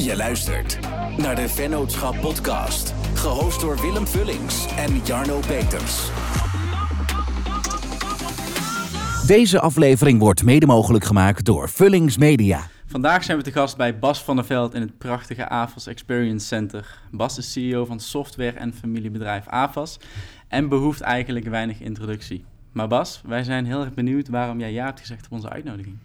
Je luistert naar de Vennootschap Podcast. Gehost door Willem Vullings en Jarno Peters. Deze aflevering wordt mede mogelijk gemaakt door Vullings Media. Vandaag zijn we te gast bij Bas van der Veld in het prachtige AFAS Experience Center. Bas is CEO van software- en familiebedrijf AFAS en behoeft eigenlijk weinig introductie. Maar Bas, wij zijn heel erg benieuwd waarom jij ja hebt gezegd op onze uitnodiging.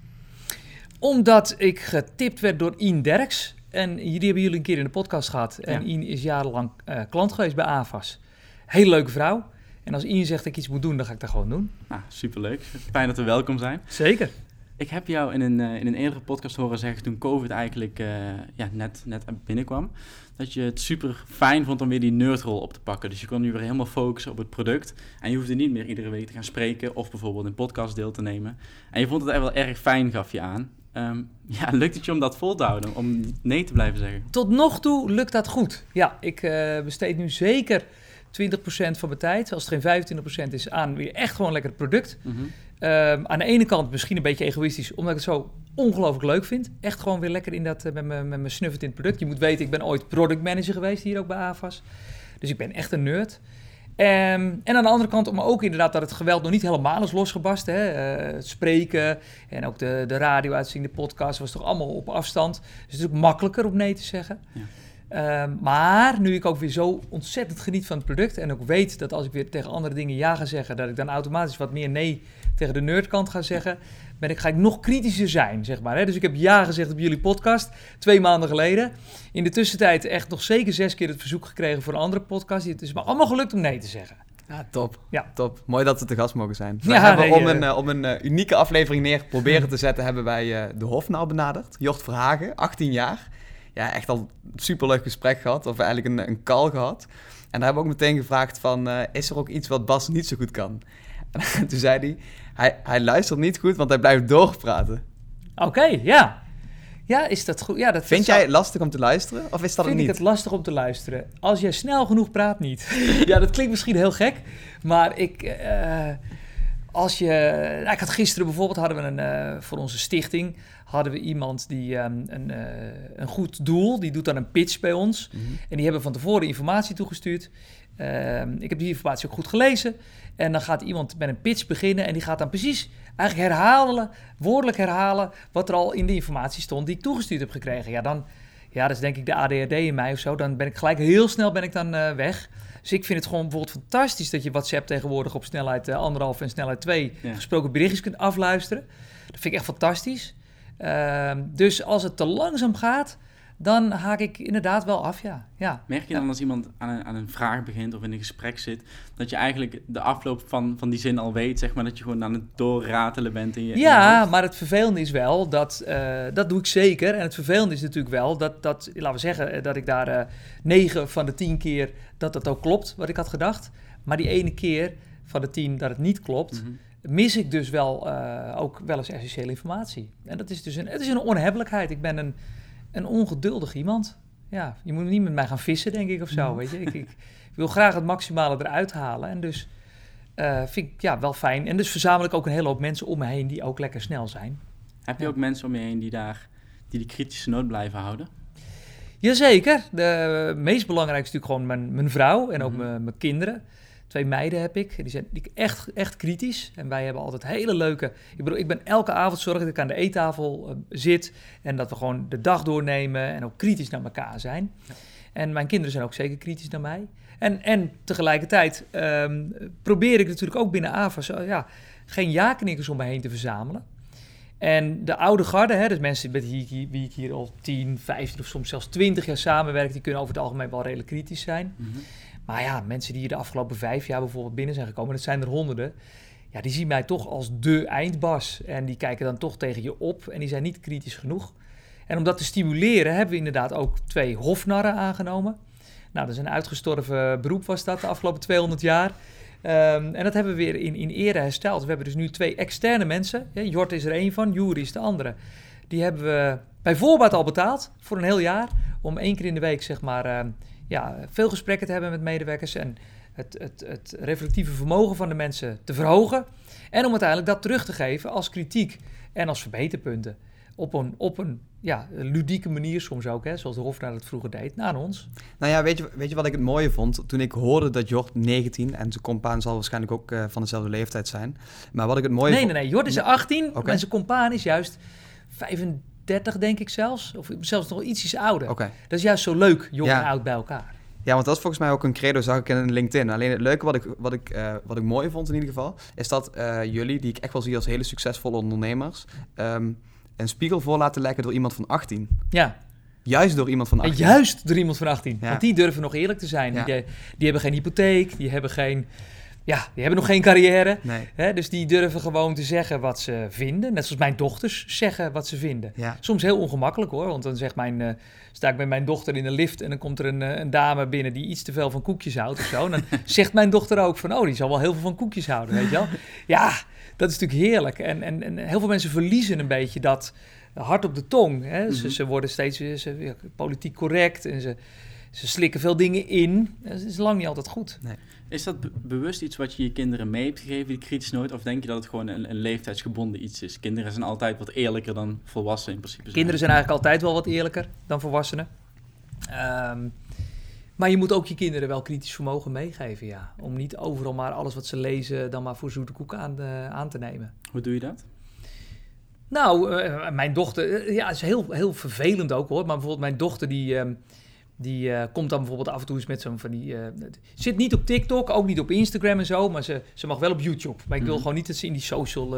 Omdat ik getipt werd door Ian Derks. En die hebben jullie een keer in de podcast gehad. En. Ian is jarenlang eh, klant geweest bij AFAS. Hele leuke vrouw. En als Ian zegt dat ik iets moet doen, dan ga ik dat gewoon doen. Nou, superleuk. Fijn dat we welkom zijn. Zeker. Ik heb jou in een, eh, in een eerdere podcast horen zeggen toen COVID eigenlijk eh, ja, net, net binnenkwam. Dat je het super fijn vond om weer die nerdrol op te pakken. Dus je kon nu weer helemaal focussen op het product. En je hoefde niet meer iedere week te gaan spreken of bijvoorbeeld een podcast deel te nemen. En je vond het echt wel erg fijn, gaf je aan. Ehm, ja, lukt het je om dat vol te houden? Om nee te blijven zeggen? Tot nog toe lukt dat goed. Ja, ik eh, besteed nu zeker 20% van mijn tijd, als het geen 25% is, aan weer echt gewoon lekker het product. Mhm. Ehm, aan de ene kant misschien een beetje egoïstisch, omdat ik het zo ongelooflijk leuk vind. Echt gewoon weer lekker in dat, eh, met mijn snuffert in het product. Je moet weten, ik ben ooit product manager geweest hier ook bij AFAS. Dus ik ben echt een nerd. Ehm, en aan de andere kant om ook inderdaad dat het geweld nog niet helemaal is losgebarsten. Hè? Eh, het spreken en ook de, de radio-uitzending, de podcast was toch allemaal op afstand. Dus het is ook makkelijker om nee te zeggen. Ja. Ehm, maar nu ik ook weer zo ontzettend geniet van het product en ook weet dat als ik weer tegen andere dingen ja ga zeggen, dat ik dan automatisch wat meer nee tegen de nerdkant ga zeggen, ben ik, ga ik nog kritischer zijn, zeg maar. Hè? Dus ik heb ja gezegd op jullie podcast, twee maanden geleden. In de tussentijd echt nog zeker zes keer het verzoek gekregen voor een andere podcast. Het is me allemaal gelukt om nee te zeggen. Ja, top. Ja. top. Mooi dat we te gast mogen zijn. Ja, hebben nee, om, eh. een, eh, om een eh, unieke aflevering neer proberen te zetten, hebben wij de Hofnaal benaderd. Jort Verhagen, 18 jaar. Ja, echt al een superleuk gesprek gehad, of eigenlijk een, een call gehad. En daar hebben we ook meteen gevraagd van, eh, is er ook iets wat Bas niet zo goed kan? En toen zei hij, hij, hij luistert niet goed, want hij blijft doorpraten. Oké, ja. Ja, is dat goed? Ja, dat Vind jij het lastig om te luisteren, of is dat vind het ik niet? het lastig om te luisteren. Als jij snel genoeg praat, niet. ja, dat klinkt misschien heel gek, maar ik... eh, als je... nou, ik had gisteren bijvoorbeeld, hadden we een, eh, voor onze stichting, hadden we iemand die ehm, een, eh, een goed doel, die doet dan een pitch bij ons. Mhm. En die hebben van tevoren informatie toegestuurd. Ehm, ik heb die informatie ook goed gelezen. En dan gaat iemand met een pitch beginnen en die gaat dan precies eigenlijk herhalen, woordelijk herhalen, wat er al in de informatie stond die ik toegestuurd heb gekregen. Ja, dan, ja, dat is denk ik de ADHD in mij of zo. Dan ben ik gelijk heel snel ben ik dan eh, weg. Dus ik vind het gewoon bijvoorbeeld fantastisch dat je WhatsApp tegenwoordig op snelheid eh, anderhalf en snelheid 2 Ja. gesproken berichtjes kunt afluisteren. Dat vind ik echt fantastisch. Ehm, dus als het te langzaam gaat, dan haak ik inderdaad wel af, ja. ja. Merk je Ja. dan als iemand aan een, aan een vraag begint of in een gesprek zit, dat je eigenlijk de afloop van, van die zin al weet, zeg maar, dat je gewoon aan het doorratelen bent in je in je Ja, maar het vervelende is wel dat, eh, dat doe ik zeker. En het vervelende is natuurlijk wel dat, dat laten we zeggen, eh, dat ik daar eh, negen van de tien keer dat dat ook klopt wat ik had gedacht. Maar die ene keer van de tien dat het niet klopt, Mhm. mis ik dus wel ook wel eens essentiële informatie. En dat is dus een, het is een onhebbelijkheid. Ik ben een, een ongeduldig iemand. Ja, je moet niet met mij gaan vissen, denk ik, of zo, weet je. Ik, ik wil graag het maximale eruit halen. En dus eh, vind ik ja, wel fijn. En dus verzamel ik ook een hele hoop mensen om me heen die ook lekker snel zijn. Heb je Ja. ook mensen om je heen die daar die die kritische noot blijven houden? Jazeker. De meest belangrijkste is natuurlijk gewoon mijn, mijn vrouw en ook Mhm. mijn, mijn kinderen. Twee meiden heb ik. Die zijn die echt, echt kritisch. En wij hebben altijd hele leuke... Ik bedoel, ik ben elke avond zorg dat ik aan de eettafel eh, zit. En dat we gewoon de dag doornemen en ook kritisch naar elkaar zijn. En mijn kinderen zijn ook zeker kritisch naar mij. En, en tegelijkertijd ehm, probeer ik natuurlijk ook binnen AVAS... eh, ja, geen ja-knikkers om me heen te verzamelen. En de oude garde, hè, dus mensen met wie ik, hier, wie ik hier al 10, 15 of soms zelfs 20 jaar samenwerk, die kunnen over het algemeen wel redelijk kritisch zijn. Mhm. Maar ja, mensen die hier de afgelopen vijf jaar bijvoorbeeld binnen zijn gekomen, dat zijn er honderden. Ja, die zien mij toch als de eindbas. En die kijken dan toch tegen je op en die zijn niet kritisch genoeg. En om dat te stimuleren hebben we inderdaad ook twee hofnarren aangenomen. Nou, dat is een uitgestorven beroep was dat de afgelopen 200 jaar. Ehm, en dat hebben we weer in, in ere hersteld. We hebben dus nu twee externe mensen. Ja, Jort is er één van, Juri is de andere. Die hebben we bij voorbaat al betaald voor een heel jaar. Om één keer in de week zeg maar, ehm, ja, veel gesprekken te hebben met medewerkers. En het, het, het reflectieve vermogen van de mensen te verhogen. En om uiteindelijk dat terug te geven als kritiek en als verbeterpunten. op een, op een ja, ludieke manier soms ook, hè, zoals de Hofnaar het vroeger deed, naar ons. Nou ja, weet je, weet je wat ik het mooie vond? Toen ik hoorde dat Jort 19, en zijn compaan zal waarschijnlijk ook uh, van dezelfde leeftijd zijn. Maar wat ik het mooie nee, vond... Nee, nee, Jort is 18 okay. en zijn compaan is juist 35 denk ik zelfs. Of zelfs nog ietsjes ouder. Okay. Dat is juist zo leuk, jong ja. en oud bij elkaar. Ja, want dat is volgens mij ook een credo, zag ik in LinkedIn. Alleen het leuke wat ik, wat ik, uh, wat ik mooi vond in ieder geval, is dat uh, jullie, die ik echt wel zie als hele succesvolle ondernemers, um, een spiegel voor laten leggen door iemand van 18. Ja. Juist door iemand van 18. En juist door iemand van 18. Ja. Want die durven nog eerlijk te zijn. Ja. Die, die, hebben geen hypotheek, die hebben geen... Ja, die hebben nog geen carrière. Nee. Hè? Dus die durven gewoon te zeggen wat ze vinden. Net zoals mijn dochters zeggen wat ze vinden. Ja. Soms heel ongemakkelijk hoor. Want dan zegt mijn, uh, sta ik met mijn dochter in de lift en dan komt er een, uh, een dame binnen die iets te veel van koekjes houdt of zo. En dan zegt mijn dochter ook van, oh, die zal wel heel veel van koekjes houden, weet je wel. Ja, dat is natuurlijk heerlijk. En, en, en heel veel mensen verliezen een beetje dat hart op de tong. Hè? Mm -hmm. ze, ze, worden steeds ze, ja, politiek correct en ze, ze slikken veel dingen in. Dat is lang niet altijd goed. Nee. Is dat be bewust iets wat je je kinderen mee hebt gegeven, die kritisch nooit? Of denk je dat het gewoon een, een leeftijdsgebonden iets is? Kinderen zijn altijd wat eerlijker dan volwassenen in principe. Zijn. Kinderen zijn eigenlijk altijd wel wat eerlijker dan volwassenen. Um, maar je moet ook je kinderen wel kritisch vermogen meegeven, ja. Om niet overal maar alles wat ze lezen dan maar voor zoete koek aan, uh, aan te nemen. Hoe doe je dat? Nou, uh, mijn dochter, uh, ja, is heel, heel vervelend ook hoor. Maar bijvoorbeeld mijn dochter die, uh, die komt dan bijvoorbeeld af en toe eens met zo'n van die... zit niet op TikTok, ook niet op Instagram en zo, maar ze, ze mag wel op YouTube. Maar ik wil mm. gewoon niet dat ze in die social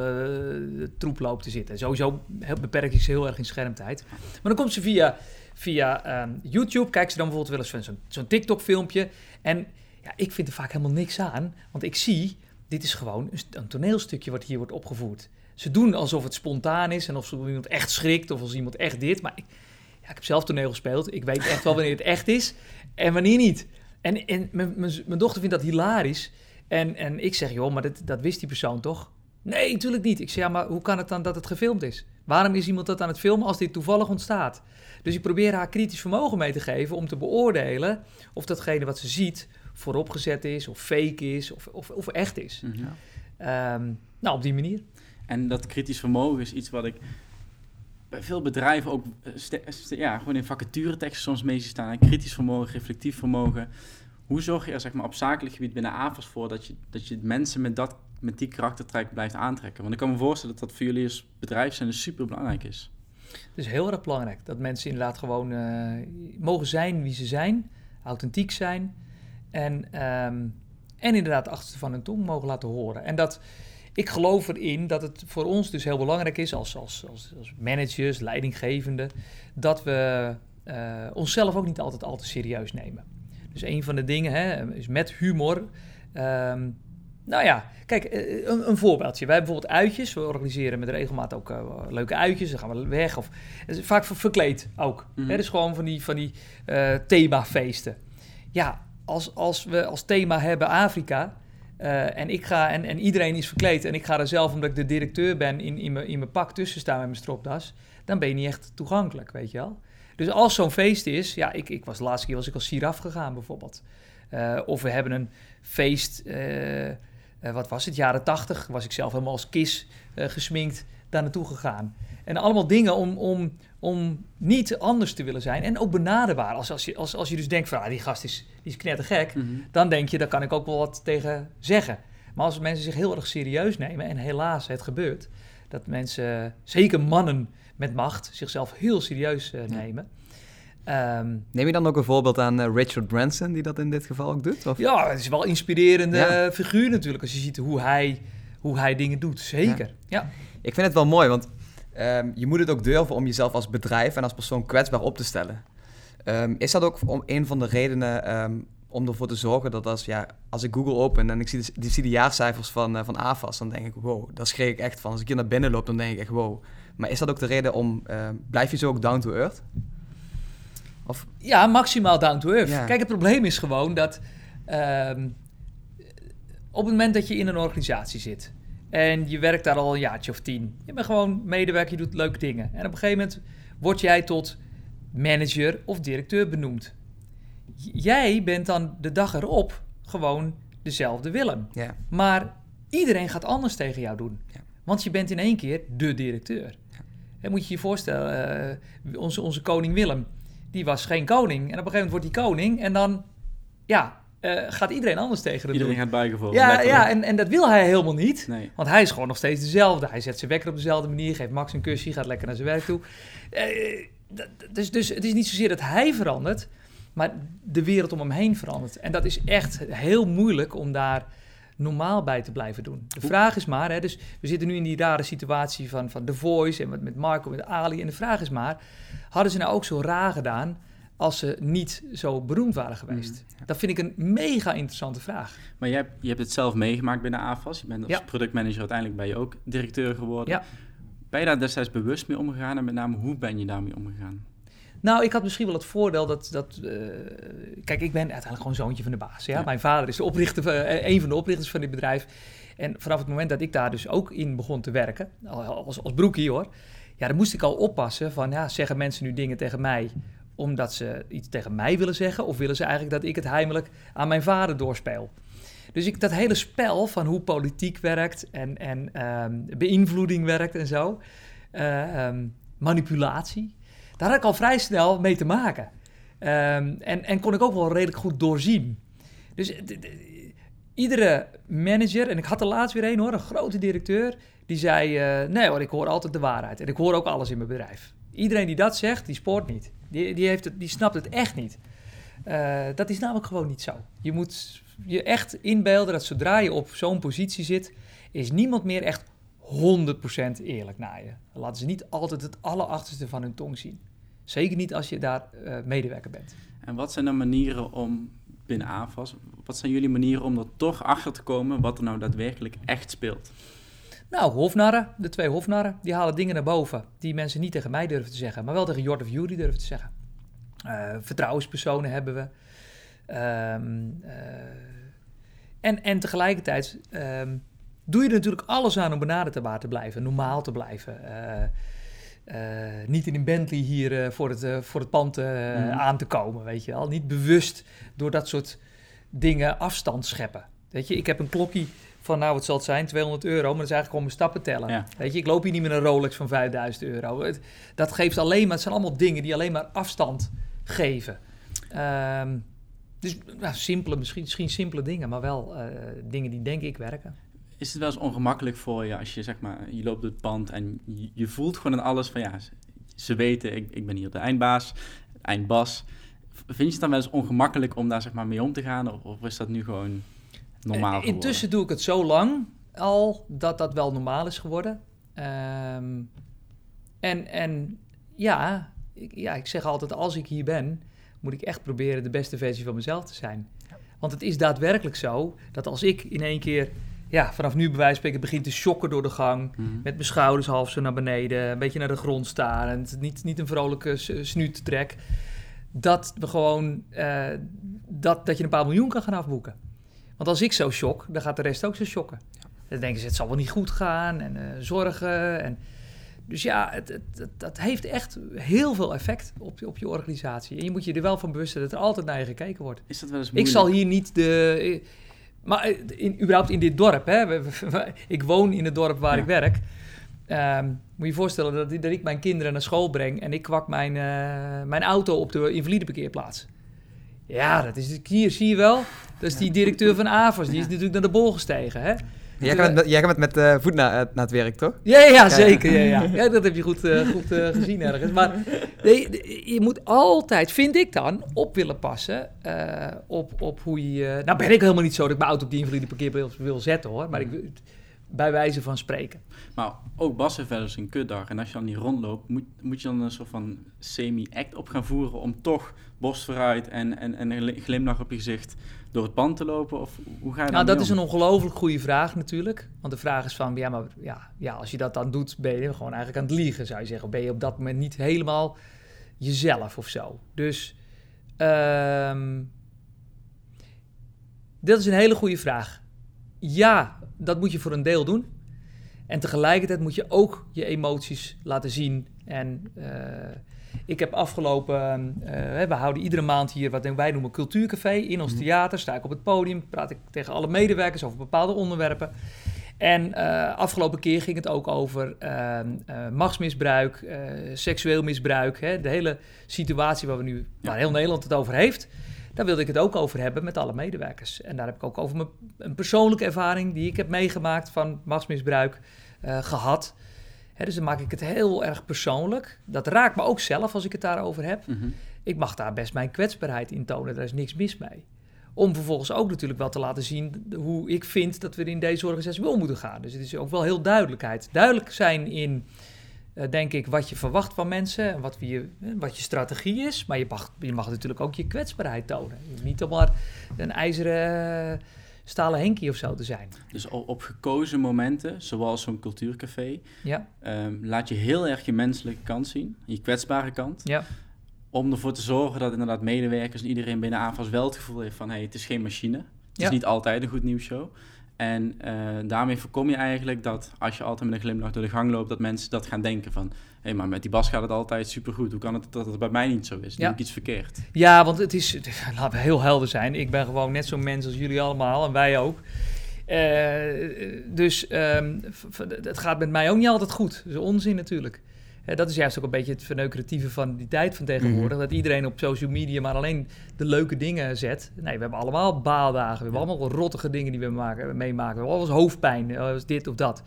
troep loopt te zitten. Sowieso beperk ik ze heel erg in schermtijd. Maar dan komt ze via, via um, YouTube, kijkt ze dan bijvoorbeeld wel eens zo'n zo'n TikTok filmpje. En ja, ik vind er vaak helemaal niks aan, want ik zie... Dit is gewoon een toneelstukje wat hier wordt opgevoerd. Ze doen alsof het spontaan is en of iemand echt schrikt of als iemand echt dit. Maar ik, ja, ik heb zelf toneel gespeeld. Ik weet echt wel wanneer het echt is en wanneer niet. En, en mijn dochter vindt dat hilarisch. En, en ik zeg, joh, maar dat, dat wist die persoon toch? Nee, natuurlijk niet. Ik zeg, ja, maar hoe kan het dan dat het gefilmd is? Waarom is iemand dat aan het filmen als dit toevallig ontstaat? Dus ik probeer haar kritisch vermogen mee te geven om te beoordelen of datgene wat ze ziet vooropgezet is, of fake is, of, of, of echt is. Mhm. Um, nou, op die manier. En dat kritisch vermogen is iets wat ik bij veel bedrijven ook ja, gewoon in vacatureteksten soms mee staan. Kritisch vermogen, reflectief vermogen. Hoe zorg je er zeg maar, op zakelijk gebied binnen AFAS voor dat je, dat je mensen met, dat, met die karaktertrek blijft aantrekken? Want ik kan me voorstellen dat dat voor jullie als bedrijf zijn super belangrijk is. Het is heel erg belangrijk dat mensen inderdaad gewoon uh, mogen zijn wie ze zijn, authentiek zijn en, um, en inderdaad achter van hun tong mogen laten horen. En dat ik geloof erin dat het voor ons dus heel belangrijk is als, als, als, als managers, leidinggevenden, dat we uh, onszelf ook niet altijd al te serieus nemen. Dus een van de dingen hè, is met humor. Um, nou ja, kijk, een, een, voorbeeldje. Wij hebben bijvoorbeeld uitjes. We organiseren met regelmaat ook uh, leuke uitjes. Dan gaan we weg. Of, vaak verkleed ook. Mm hè, dus gewoon van die, van die uh, themafeesten. Ja, als, als we als thema hebben Afrika Uh, en, ik ga, en, en iedereen is verkleed en ik ga er zelf, omdat ik de directeur ben, in, in, mijn, in mijn pak tussen staan met mijn stropdas, dan ben je niet echt toegankelijk, weet je wel. Dus als zo'n feest is, ja, ik, ik was de laatste keer was ik als Siraf gegaan bijvoorbeeld. Uh, of we hebben een feest, uh, wat was het, jaren tachtig, was ik zelf helemaal als kis gesminkt daar naartoe gegaan. En allemaal dingen om, om, om niet anders te willen zijn en ook benaderbaar. Als, als, je, als, als je dus denkt van, ah, die gast is, die is knettergek, mm -hmm. dan denk je, daar kan ik ook wel wat tegen zeggen. Maar als mensen zich heel erg serieus nemen, en helaas het gebeurt, dat mensen, zeker mannen met macht, zichzelf heel serieus uh, nemen. Um, Neem je dan ook een voorbeeld aan uh, Richard Branson, die dat in dit geval ook doet? Of? Ja, het is wel een inspirerende ja. figuur natuurlijk, als je ziet hoe hij, hoe hij dingen doet. Zeker, ja. ja. Ik vind het wel mooi, want um, je moet het ook durven om jezelf als bedrijf en als persoon kwetsbaar op te stellen. Um, is dat ook om een van de redenen um, om ervoor te zorgen dat als, ja, als ik Google open en ik zie de, zie de jaarcijfers van, uh, van AFAS, dan denk ik, wow, daar schrik ik echt van. Als ik hier naar binnen loop, dan denk ik echt, wow. Maar is dat ook de reden om, uh, blijf je zo ook down to earth? Of? Ja, maximaal down to earth. Ja. Kijk, het probleem is gewoon dat op het moment dat je in een organisatie zit, en je werkt daar al een jaartje of tien. Je bent gewoon medewerker, je doet leuke dingen. En op een gegeven moment word jij tot manager of directeur benoemd. Jij bent dan de dag erop gewoon dezelfde Willem. Ja. Maar iedereen gaat anders tegen jou doen. Ja. Want je bent in één keer de directeur. Ja. En moet je je voorstellen, eh, onze, onze koning Willem, die was geen koning. En op een gegeven moment wordt hij koning en dan, ja, eh, gaat iedereen anders tegen Iedereen doen. gaat hem, Ja, letterlijk. ja en, en dat wil hij helemaal niet. Nee. Want hij is gewoon nog steeds dezelfde. Hij zet zijn wekker op dezelfde manier, geeft Max een kusje, gaat lekker naar zijn werk toe. Eh, dus, dus het is niet zozeer dat hij verandert, maar de wereld om hem heen verandert. En dat is echt heel moeilijk om daar normaal bij te blijven doen. De vraag is maar, hè, dus we zitten nu in die rare situatie van, van The Voice en met, met Marco, met Ali. En de vraag is maar, hadden ze nou ook zo raar gedaan als ze niet zo beroemd waren geweest? Dat vind ik een mega interessante vraag. Maar je hebt, je hebt het zelf meegemaakt binnen AFAS. Je bent als Ja. productmanager uiteindelijk ben je ook directeur geworden. Ja. Ben je daar destijds bewust mee omgegaan en met name hoe ben je daarmee omgegaan? Nou, ik had misschien wel het voordeel dat... dat eh, kijk, ik ben uiteindelijk gewoon zoontje van de baas. Ja? Ja. Mijn vader is de oprichter, van- eh, een van de oprichters van dit bedrijf. En vanaf het moment dat ik daar dus ook in begon te werken... al- als, als broekie hoor... ja, dan moest ik al oppassen van... ja, zeggen mensen nu dingen tegen mij... omdat ze iets tegen mij willen zeggen... of willen ze eigenlijk dat ik het heimelijk aan mijn vader doorspeel? Dus ik, dat hele spel van hoe politiek werkt... en, en ehm, beïnvloeding werkt en zo... eh, ehm, manipulatie... Daar had ik al vrij snel mee te maken. Ehm, en, en kon ik ook wel redelijk goed doorzien. Dus iedere manager, en ik had er laatst weer een hoor, een grote directeur, die zei: eh, Nee hoor, ik hoor altijd de waarheid. En ik hoor ook alles in mijn bedrijf. Iedereen die dat zegt, die spoort niet. Die, die, heeft het, die snapt het echt niet. Eh, dat is namelijk gewoon niet zo. Je moet je echt inbeelden dat zodra je op zo'n positie zit, is niemand meer echt 100% eerlijk naar je. Dan laten ze niet altijd het allerachterste van hun tong zien. Zeker niet als je daar eh, medewerker bent. En wat zijn dan manieren om binnen AFAS, wat zijn jullie manieren om er toch achter te komen wat er nou daadwerkelijk echt speelt? Nou, hofnarren, de twee hofnarren, die halen dingen naar boven die mensen niet tegen mij durven te zeggen, maar wel tegen Jord of Jury durven te zeggen. Eh, vertrouwenspersonen hebben we. Ehm, eh, en, en tegelijkertijd ehm, doe je er natuurlijk alles aan om benaderbaar te blijven, normaal te blijven. Eh, niet in een Bentley hier voor, het, voor het pand Mhm. aan te komen, weet je wel. Niet bewust door dat soort dingen afstand scheppen. Weet je, ik heb een klokje van, nou, wat zal het zijn, 200 euro, maar dat is eigenlijk gewoon mijn stappen tellen. Ja. Weet je, ik loop hier niet met een Rolex van 5000 euro. Het- dat geeft alleen maar, het zijn allemaal dingen die alleen maar afstand geven. Ehm, dus nou, simpele, misschien, misschien simpele dingen, maar wel eh, dingen die denk ik werken. Is het wel eens ongemakkelijk voor je als je zeg maar, je loopt door het pand en je, je voelt gewoon aan alles van ja, ze, ze weten, ik, ik ben hier de eindbaas, eindbas. Vind je het dan wel eens ongemakkelijk om daar zeg maar mee om te gaan of, of is dat nu gewoon normaal Eh, geworden? Intussen doe ik het zo lang al dat dat wel normaal is geworden. Ehm, en, en ja ik, ja, ik zeg altijd, als ik hier ben, moet ik echt proberen de beste versie van mezelf te zijn. Want het is daadwerkelijk zo dat als ik in één keer, ja, vanaf nu bij wijze van spreken begin te shocken door de gang, Mhm. met mijn schouders half zo naar beneden, een beetje naar de grond starend, niet, niet een vrolijke s- snuut trek, dat we gewoon, eh, dat, dat je een paar miljoen kan gaan afboeken. Want als ik zo shock, dan gaat de rest ook zo shocken. Dan denken ze, het zal wel niet goed gaan en eh, zorgen. En, dus ja, het, het, het- dat heeft echt heel veel effect op, je- op je organisatie. En je moet je er wel van bewust zijn dat er altijd naar je gekeken wordt. Is dat wel eens Ik moeilijk? zal hier niet de... Maar eh, in, überhaupt in dit dorp, hè. Ik woon in het dorp waar Ja. ik werk. Ehm, moet je je voorstellen dat, dat ik mijn kinderen naar school breng... en ik kwak mijn, eh, mijn auto op de invalide parkeerplaats. Ja, dat is hier, zie je wel. Dat is die directeur van AVAS. Die is natuurlijk naar de bol gestegen, hè. Jij gaat met, jij gaat met, met eh, voet naar, eh, naar het werk, toch? Ja, ja, zeker. Ja, ja. ja, dat heb je goed, eh, goed eh, gezien ergens. Maar nee, je moet altijd, vind ik dan, op willen passen eh, op, op hoe je... nou ben ik helemaal niet zo dat ik mijn auto op die invalide parkeerplaats wil zetten, hoor. Maar ik, bij wijze van spreken. Maar ook Bas heeft wel eens een kutdag. En als je dan niet rondloopt, moet, moet je dan een soort van semi-act op gaan voeren om toch borst vooruit en, en, en een glimlach op je gezicht door het pand te lopen? Of hoe ga je Nou, dat is een ongelooflijk goede vraag natuurlijk. Want de vraag is van, ja, maar ja, ja, als je dat dan doet, ben je gewoon eigenlijk aan het liegen, zou je zeggen. Ben je op dat moment niet helemaal jezelf of zo. Dus, ehm dat is een hele goede vraag. Ja, dat moet je voor een deel doen. En tegelijkertijd moet je ook je emoties laten zien. En eh, ik heb afgelopen, eh, we houden iedere maand hier wat wij noemen cultuurcafé in ons Mhm. theater. Sta ik op het podium, praat ik tegen alle medewerkers over bepaalde onderwerpen. En uh, afgelopen keer ging het ook over uh, uh, machtsmisbruik, seksueel misbruik. Hè, de hele situatie waar, we nu, waar heel Nederland het over heeft. Daar wilde ik het ook over hebben met alle medewerkers. En daar heb ik ook over mijn, een persoonlijke ervaring die ik heb meegemaakt van machtsmisbruik gehad. Hè, dus dan maak ik het heel erg persoonlijk. Dat raakt me ook zelf als ik het daarover heb. Mhm. Ik mag daar best mijn kwetsbaarheid in tonen. Daar is niks mis mee. Om vervolgens ook natuurlijk wel te laten zien hoe ik vind dat we in deze organisatie wel moeten gaan. Dus het is ook wel heel duidelijkheid. Duidelijk zijn in, denk ik, wat je verwacht van mensen en wat, je, wat je strategie is. Maar je mag, je mag natuurlijk ook je kwetsbaarheid tonen. Niet om maar een ijzeren uh, stalen henkie of zo te zijn. Dus op gekozen momenten, zoals zo'n cultuurcafé, ja. um, laat je heel erg je menselijke kant zien, je kwetsbare kant. Ja om ervoor te zorgen dat inderdaad medewerkers en iedereen binnen AFAS wel het gevoel heeft van... hé, hey, het is geen machine. Het Ja. is niet altijd een goed nieuwsshow. En eh, daarmee voorkom je eigenlijk dat als je altijd met een glimlach door de gang loopt... dat mensen dat gaan denken van... hé, hey, maar met die Bas gaat het altijd supergoed. Hoe kan het dat het bij mij niet zo is? Doe Ja. ik iets verkeerd? Ja, want het is, laten we heel helder zijn. Ik ben gewoon net zo'n mens als jullie allemaal en wij ook. Eh, dus ehm, het gaat met mij ook niet altijd goed. Dat is onzin natuurlijk. Dat is juist ook een beetje het verneukeratieve van die tijd van tegenwoordig. Dat iedereen op social media maar alleen de leuke dingen zet. Nee, we hebben allemaal baaldagen. We hebben allemaal rottige dingen die we maken, meemaken. We hebben eens hoofdpijn, eh, dit of dat.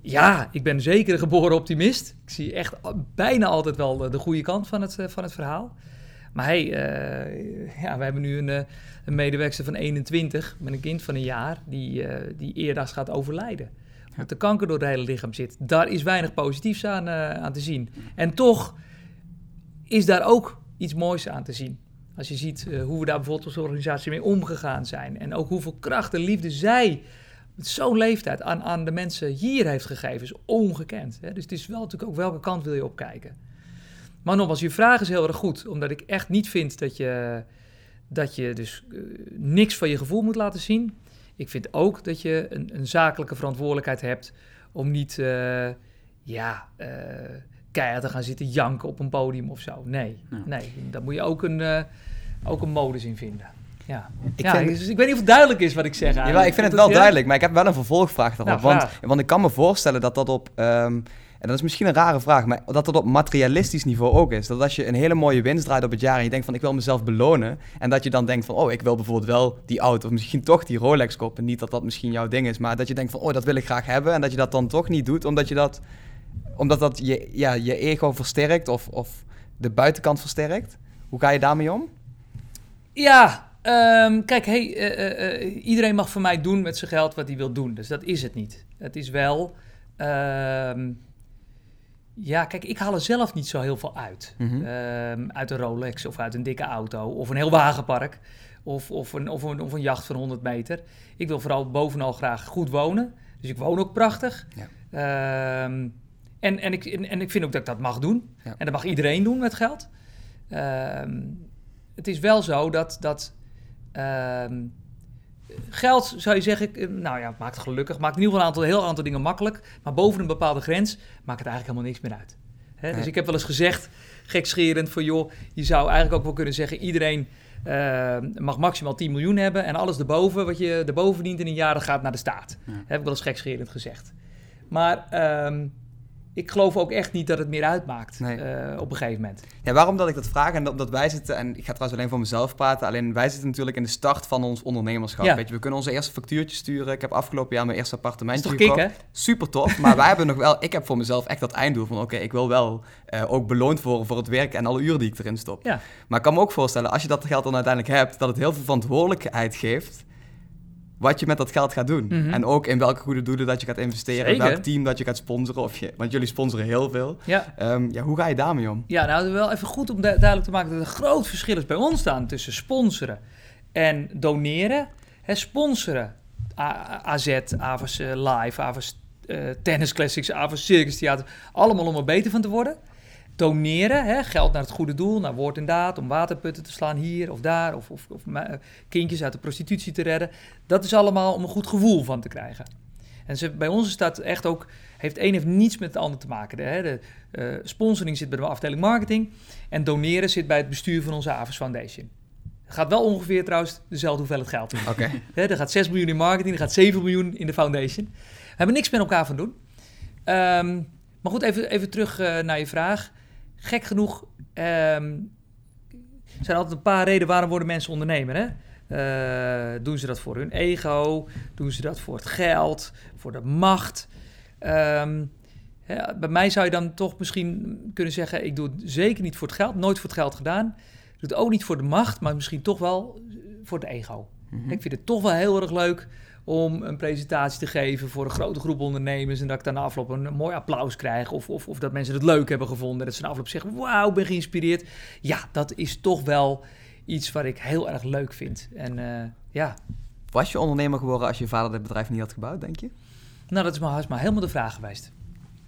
Ja, ik ben zeker een geboren optimist. Ik zie echt bijna altijd wel de, de goede kant van het, eh, van het verhaal. Maar hey, eh, ja, we hebben nu een, een medewerker van 21 met een kind van een jaar die, eh die eerdags gaat overlijden. Omdat de kanker door het hele lichaam zit. Daar is weinig positiefs aan, eh, aan te zien. En toch is daar ook iets moois aan te zien. Als je ziet eh, hoe we daar bijvoorbeeld als organisatie mee omgegaan zijn. En ook hoeveel kracht en liefde zij met zo'n leeftijd aan, aan de mensen hier heeft gegeven, is ongekend. Hè? Dus het is wel natuurlijk ook welke kant wil je op kijken. Maar nogmaals, je vraag is heel erg goed, omdat ik echt niet vind dat je, dat je dus eh, niks van je gevoel moet laten zien. Ik vind ook dat je een, een zakelijke verantwoordelijkheid hebt om niet, eh, ja, eh, keihard te gaan zitten janken op een podium of zo. Nee, Ja. nee, daar moet je ook een, eh, ook een modus in vinden. Ja, Ik ja vind- dus ik weet niet of het duidelijk is wat ik zeg. Ja, ik vind het wel duidelijk, maar ik heb wel een vervolgvraag daarop. Nou, want, want ik kan me voorstellen dat dat op, ehm, en dat is misschien een rare vraag, maar dat dat op materialistisch niveau ook is. Dat als je een hele mooie winst draait op het jaar en je denkt van ik wil mezelf belonen. En dat je dan denkt van oh ik wil bijvoorbeeld wel die auto of misschien toch die Rolex kopen. Niet dat dat misschien jouw ding is, maar dat je denkt van oh dat wil ik graag hebben. En dat je dat dan toch niet doet omdat je dat, omdat dat je, ja, je ego versterkt of, of de buitenkant versterkt. Hoe ga je daarmee om? Ja, ehm, kijk, hey, eh, eh, eh, iedereen mag voor mij doen met zijn geld wat hij wil doen. Dus dat is het niet. Het is wel. ehm, ja, kijk, ik haal er zelf niet zo heel veel uit. Mhm. Ehm, uit een Rolex of uit een dikke auto of een heel wagenpark. Of, of, een, of, een, of een jacht van 100 meter. Ik wil vooral bovenal graag goed wonen. Dus ik woon ook prachtig. Ja. Ehm, en, en, ik, en, en ik vind ook dat ik dat mag doen. Ja. En dat mag iedereen doen met geld. Ehm, het is wel zo dat, dat geld, zou je zeggen, eh, nou ja, maakt gelukkig, maakt in ieder geval een aantal, een heel aantal dingen makkelijk, maar boven een bepaalde grens maakt het eigenlijk helemaal niks meer uit. Hè? Dus ik heb wel eens gezegd, gekscherend, van joh, je zou eigenlijk ook wel kunnen zeggen, iedereen eh, mag maximaal 10 miljoen hebben en alles erboven, wat je erboven verdient in een jaar, dat gaat naar de staat. Ja. Heb ik wel eens gekscherend gezegd. Maar ehm, ik geloof ook echt niet dat het meer uitmaakt Nee. eh, op een gegeven moment. Ja, waarom dat ik dat vraag en omdat wij zitten, en ik ga trouwens alleen voor mezelf praten, alleen wij zitten natuurlijk in de start van ons ondernemerschap. Ja. Weet je, we kunnen onze eerste factuurtje sturen. Ik heb afgelopen jaar mijn eerste appartementje kick, gekocht. Super tof, maar wij hebben nog wel, ik heb voor mezelf echt dat einddoel van oké, ik wil wel eh, ook beloond worden voor het werk en alle uren die ik erin stop. Ja. Maar ik kan me ook voorstellen, als je dat geld dan uiteindelijk hebt, dat het heel veel verantwoordelijkheid geeft wat je met dat geld gaat doen. Mhm. En ook in welke goede doelen dat je gaat investeren, in welk team dat je gaat sponsoren, of je, want jullie sponsoren heel veel. Ja. Ehm, ja, hoe ga je daarmee om? Ja, nou, wel even goed om du- duidelijk te maken dat er een groot verschil is bij ons staan tussen sponsoren en doneren. Hè, sponsoren, A- AZ, Avers eh, Live, Avers eh, Tennis Classics, Avers Circus Theater, allemaal om er beter van te worden. Doneren, hè, geld naar het goede doel, naar woord en daad, om waterputten te slaan hier of daar, of, of, of kindjes uit de prostitutie te redden. Dat is allemaal om een goed gevoel van te krijgen. En ze, bij ons is dat echt ook, heeft één heeft niets met het ander te maken. De, hè, de eh, sponsoring zit bij de afdeling marketing en doneren zit bij het bestuur van onze Avers Foundation. Het gaat wel ongeveer trouwens dezelfde hoeveelheid geld in. Oké. Er gaat 6 miljoen in marketing, er gaat 7 miljoen in de foundation. hebben niks met elkaar van doen. Ehm, maar goed, even, even terug eh, naar je vraag. Gek genoeg ehm, er zijn altijd een paar redenen waarom worden mensen ondernemer. Hè? Uh, doen ze dat voor hun ego? Doen ze dat voor het geld? Voor de macht? Um, bij mij zou je dan toch misschien kunnen zeggen: ik doe het zeker niet voor het geld, nooit voor het geld gedaan. Ik doe het ook niet voor de macht, maar misschien toch wel voor het ego. Mm Ik vind het toch wel heel erg leuk om een presentatie te geven voor een grote groep ondernemers. En dat ik dan na afloop een, mooi applaus krijg. Of, of, of, dat mensen het leuk hebben gevonden. Dat ze na afloop zeggen, wauw, ik ben geïnspireerd. Ja, dat is toch wel iets wat ik heel erg leuk vind. En uh, ja. Was je ondernemer geworden als je vader dit bedrijf niet had gebouwd, denk je? Nou, dat is maar, is maar helemaal de vraag geweest.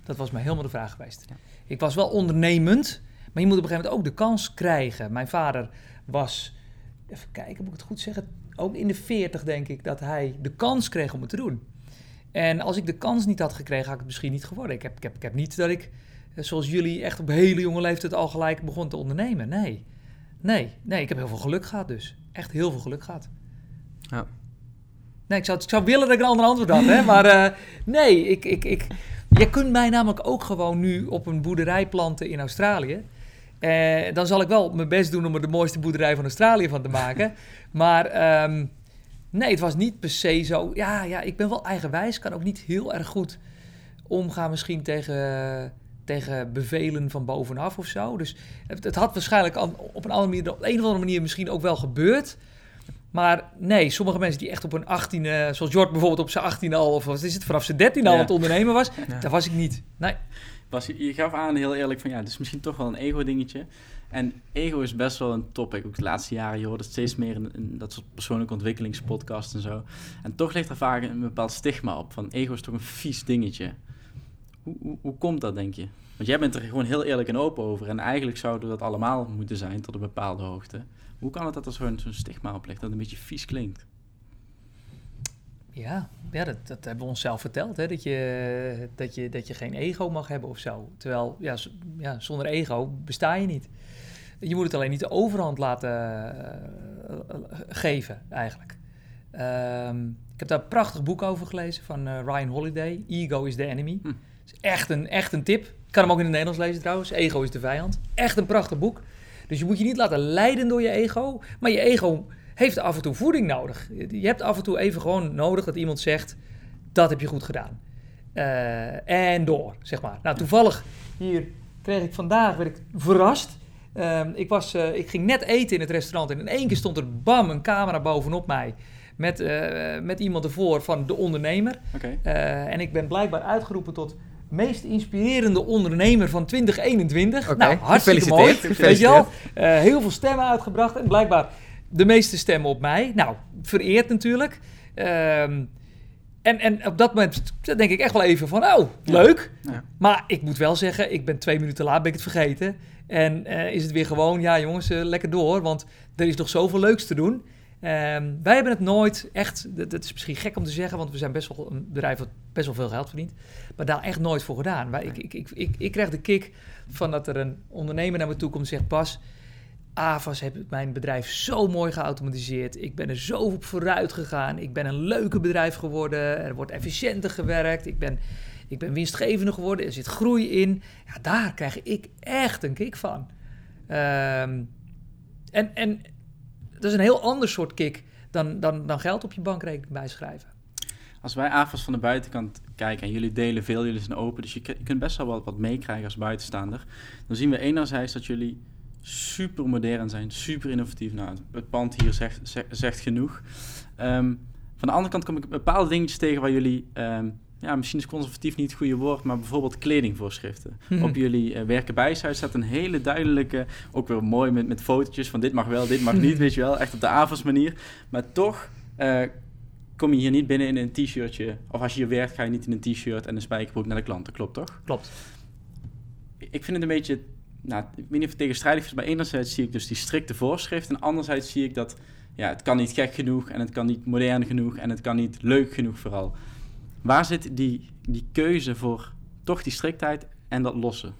Dat was maar helemaal de vraag geweest. Ja. Ik was wel ondernemend, maar je moet op een gegeven moment ook de kans krijgen. Mijn vader was, even kijken, moet ik het goed zeggen, ook in de 40 denk ik, dat hij de kans kreeg om het te doen. En als ik de kans niet had gekregen, had ik het misschien niet geworden. Ik heb, ik heb, ik heb niet dat ik, eh, zoals jullie, echt op hele jonge leeftijd al gelijk begon te ondernemen. Nee, nee, nee. Ik heb heel veel geluk gehad dus. Echt heel veel geluk gehad. Ja. Nee, ik zou, ik zou willen dat ik een ander antwoord had, hè. Maar uh, nee, ik, ik, ik, je kunt mij namelijk ook gewoon nu op een boerderij planten in Australië. Uh, dan zal ik wel mijn best doen om er de mooiste boerderij van Australië van te maken. maar um, nee, het was niet per se zo. Ja, ja, ik ben wel eigenwijs. Kan ook niet heel erg goed omgaan misschien tegen, tegen bevelen van bovenaf of zo. Dus het, het had waarschijnlijk op een, andere manier, op een of andere manier misschien ook wel gebeurd. Maar nee, sommige mensen die echt op een 18e, zoals Jord bijvoorbeeld op zijn 18 al, of wat is het, vanaf zijn 13 al aan het ondernemen was, ja. daar was ik niet. Nee. Bas, je gaf aan heel eerlijk van ja, het is misschien toch wel een ego-dingetje. En ego is best wel een topic. Ook de laatste jaren, je hoort het steeds meer in, dat soort persoonlijke ontwikkelingspodcasts en zo. En toch ligt er vaak een bepaald stigma op van ego is toch een vies dingetje. Hoe, hoe, hoe komt dat, denk je? Want jij bent er gewoon heel eerlijk en open over. En eigenlijk zouden we dat allemaal moeten zijn tot een bepaalde hoogte. Hoe kan het dat er zo'n zo'n stigma op ligt, dat het een beetje vies klinkt? Ja, ja dat, dat hebben we onszelf verteld, hè? Dat, je, dat, je, dat je geen ego mag hebben of zo. Terwijl, ja, ja, zonder ego besta je niet. Je moet het alleen niet de overhand laten uh, geven, eigenlijk. Um, ik heb daar een prachtig boek over gelezen van uh, Ryan Holiday. Ego is the enemy. Hm. is echt een, echt een tip. Ik kan hem ook in het Nederlands lezen trouwens. Ego is de vijand. Echt een prachtig boek. Dus je moet je niet laten leiden door je ego. Maar je ego heeft af en toe voeding nodig. Je hebt af en toe even gewoon nodig dat iemand zegt: dat heb je goed gedaan. Uh, en door, zeg maar. Nou, toevallig hier kreeg ik vandaag, werd ik verrast. Uh, ik, was, uh, ik ging net eten in het restaurant en in één keer stond er bam een camera bovenop mij. Met, uh, met iemand ervoor van de ondernemer. Okay. en ik ben blijkbaar uitgeroepen tot meest inspirerende ondernemer van 2021. Okay. Nou, hartstikke mooi. Weet je heel veel stemmen uitgebracht en blijkbaar de meeste stemmen op mij. Nou, vereerd natuurlijk. Um, en, en op dat moment denk ik echt wel even van, oh, leuk. Ja. Maar ik moet wel zeggen, ik ben twee minuten laat, ben ik het vergeten. En uh, is het weer gewoon, ja jongens, uh, lekker door, want er is nog zoveel leuks te doen. Um, wij hebben het nooit echt, dat, dat, is misschien gek om te zeggen, want we zijn best wel een bedrijf wat best wel veel geld verdient, maar daar echt nooit voor gedaan. Wij, ik, ik, ik, ik, ik krijg de kick van dat er een ondernemer naar me toe komt en zegt, pas, AVAS heeft mijn bedrijf zo mooi geautomatiseerd. Ik ben er zo op vooruit gegaan. Ik ben een leuke bedrijf geworden. Er wordt efficiënter gewerkt. Ik ben, ik ben winstgevender geworden. Er zit groei in. Ja, daar krijg ik echt een kick van. Um, en, en dat is een heel ander soort kick dan, dan, dan geld op je bankrekening bijschrijven. Als wij AFAS van de buitenkant kijken en jullie delen veel, jullie zijn open, dus je, je kunt best wel wat, wat meekrijgen als buitenstaander. Dan zien we enerzijds dat jullie super modern zijn, super innovatief. Nou, het pand hier zegt, zegt, genoeg. Um, van de andere kant kom ik bepaalde dingetjes tegen waar jullie, um, ja, misschien is conservatief niet het goede woord, maar bijvoorbeeld kledingvoorschriften. Mhm. Op jullie uh, werken bij staat een hele duidelijke, ook weer mooi met, met fotootjes van dit mag wel, dit mag niet, weet je wel, echt op de avonds manier. Maar toch uh, kom je hier niet binnen in een t-shirtje, of als je hier werkt ga je niet in een t-shirt en een spijkerbroek naar de klanten, klopt toch? Klopt. Ik vind het een beetje nou, ik weet niet of het tegenstrijdig is, maar enerzijds zie ik dus die strikte voorschrift en anderzijds zie ik dat ja, het kan niet gek genoeg en het kan niet modern genoeg en het kan niet leuk genoeg vooral. Waar zit die, die keuze voor toch die striktheid en dat lossen?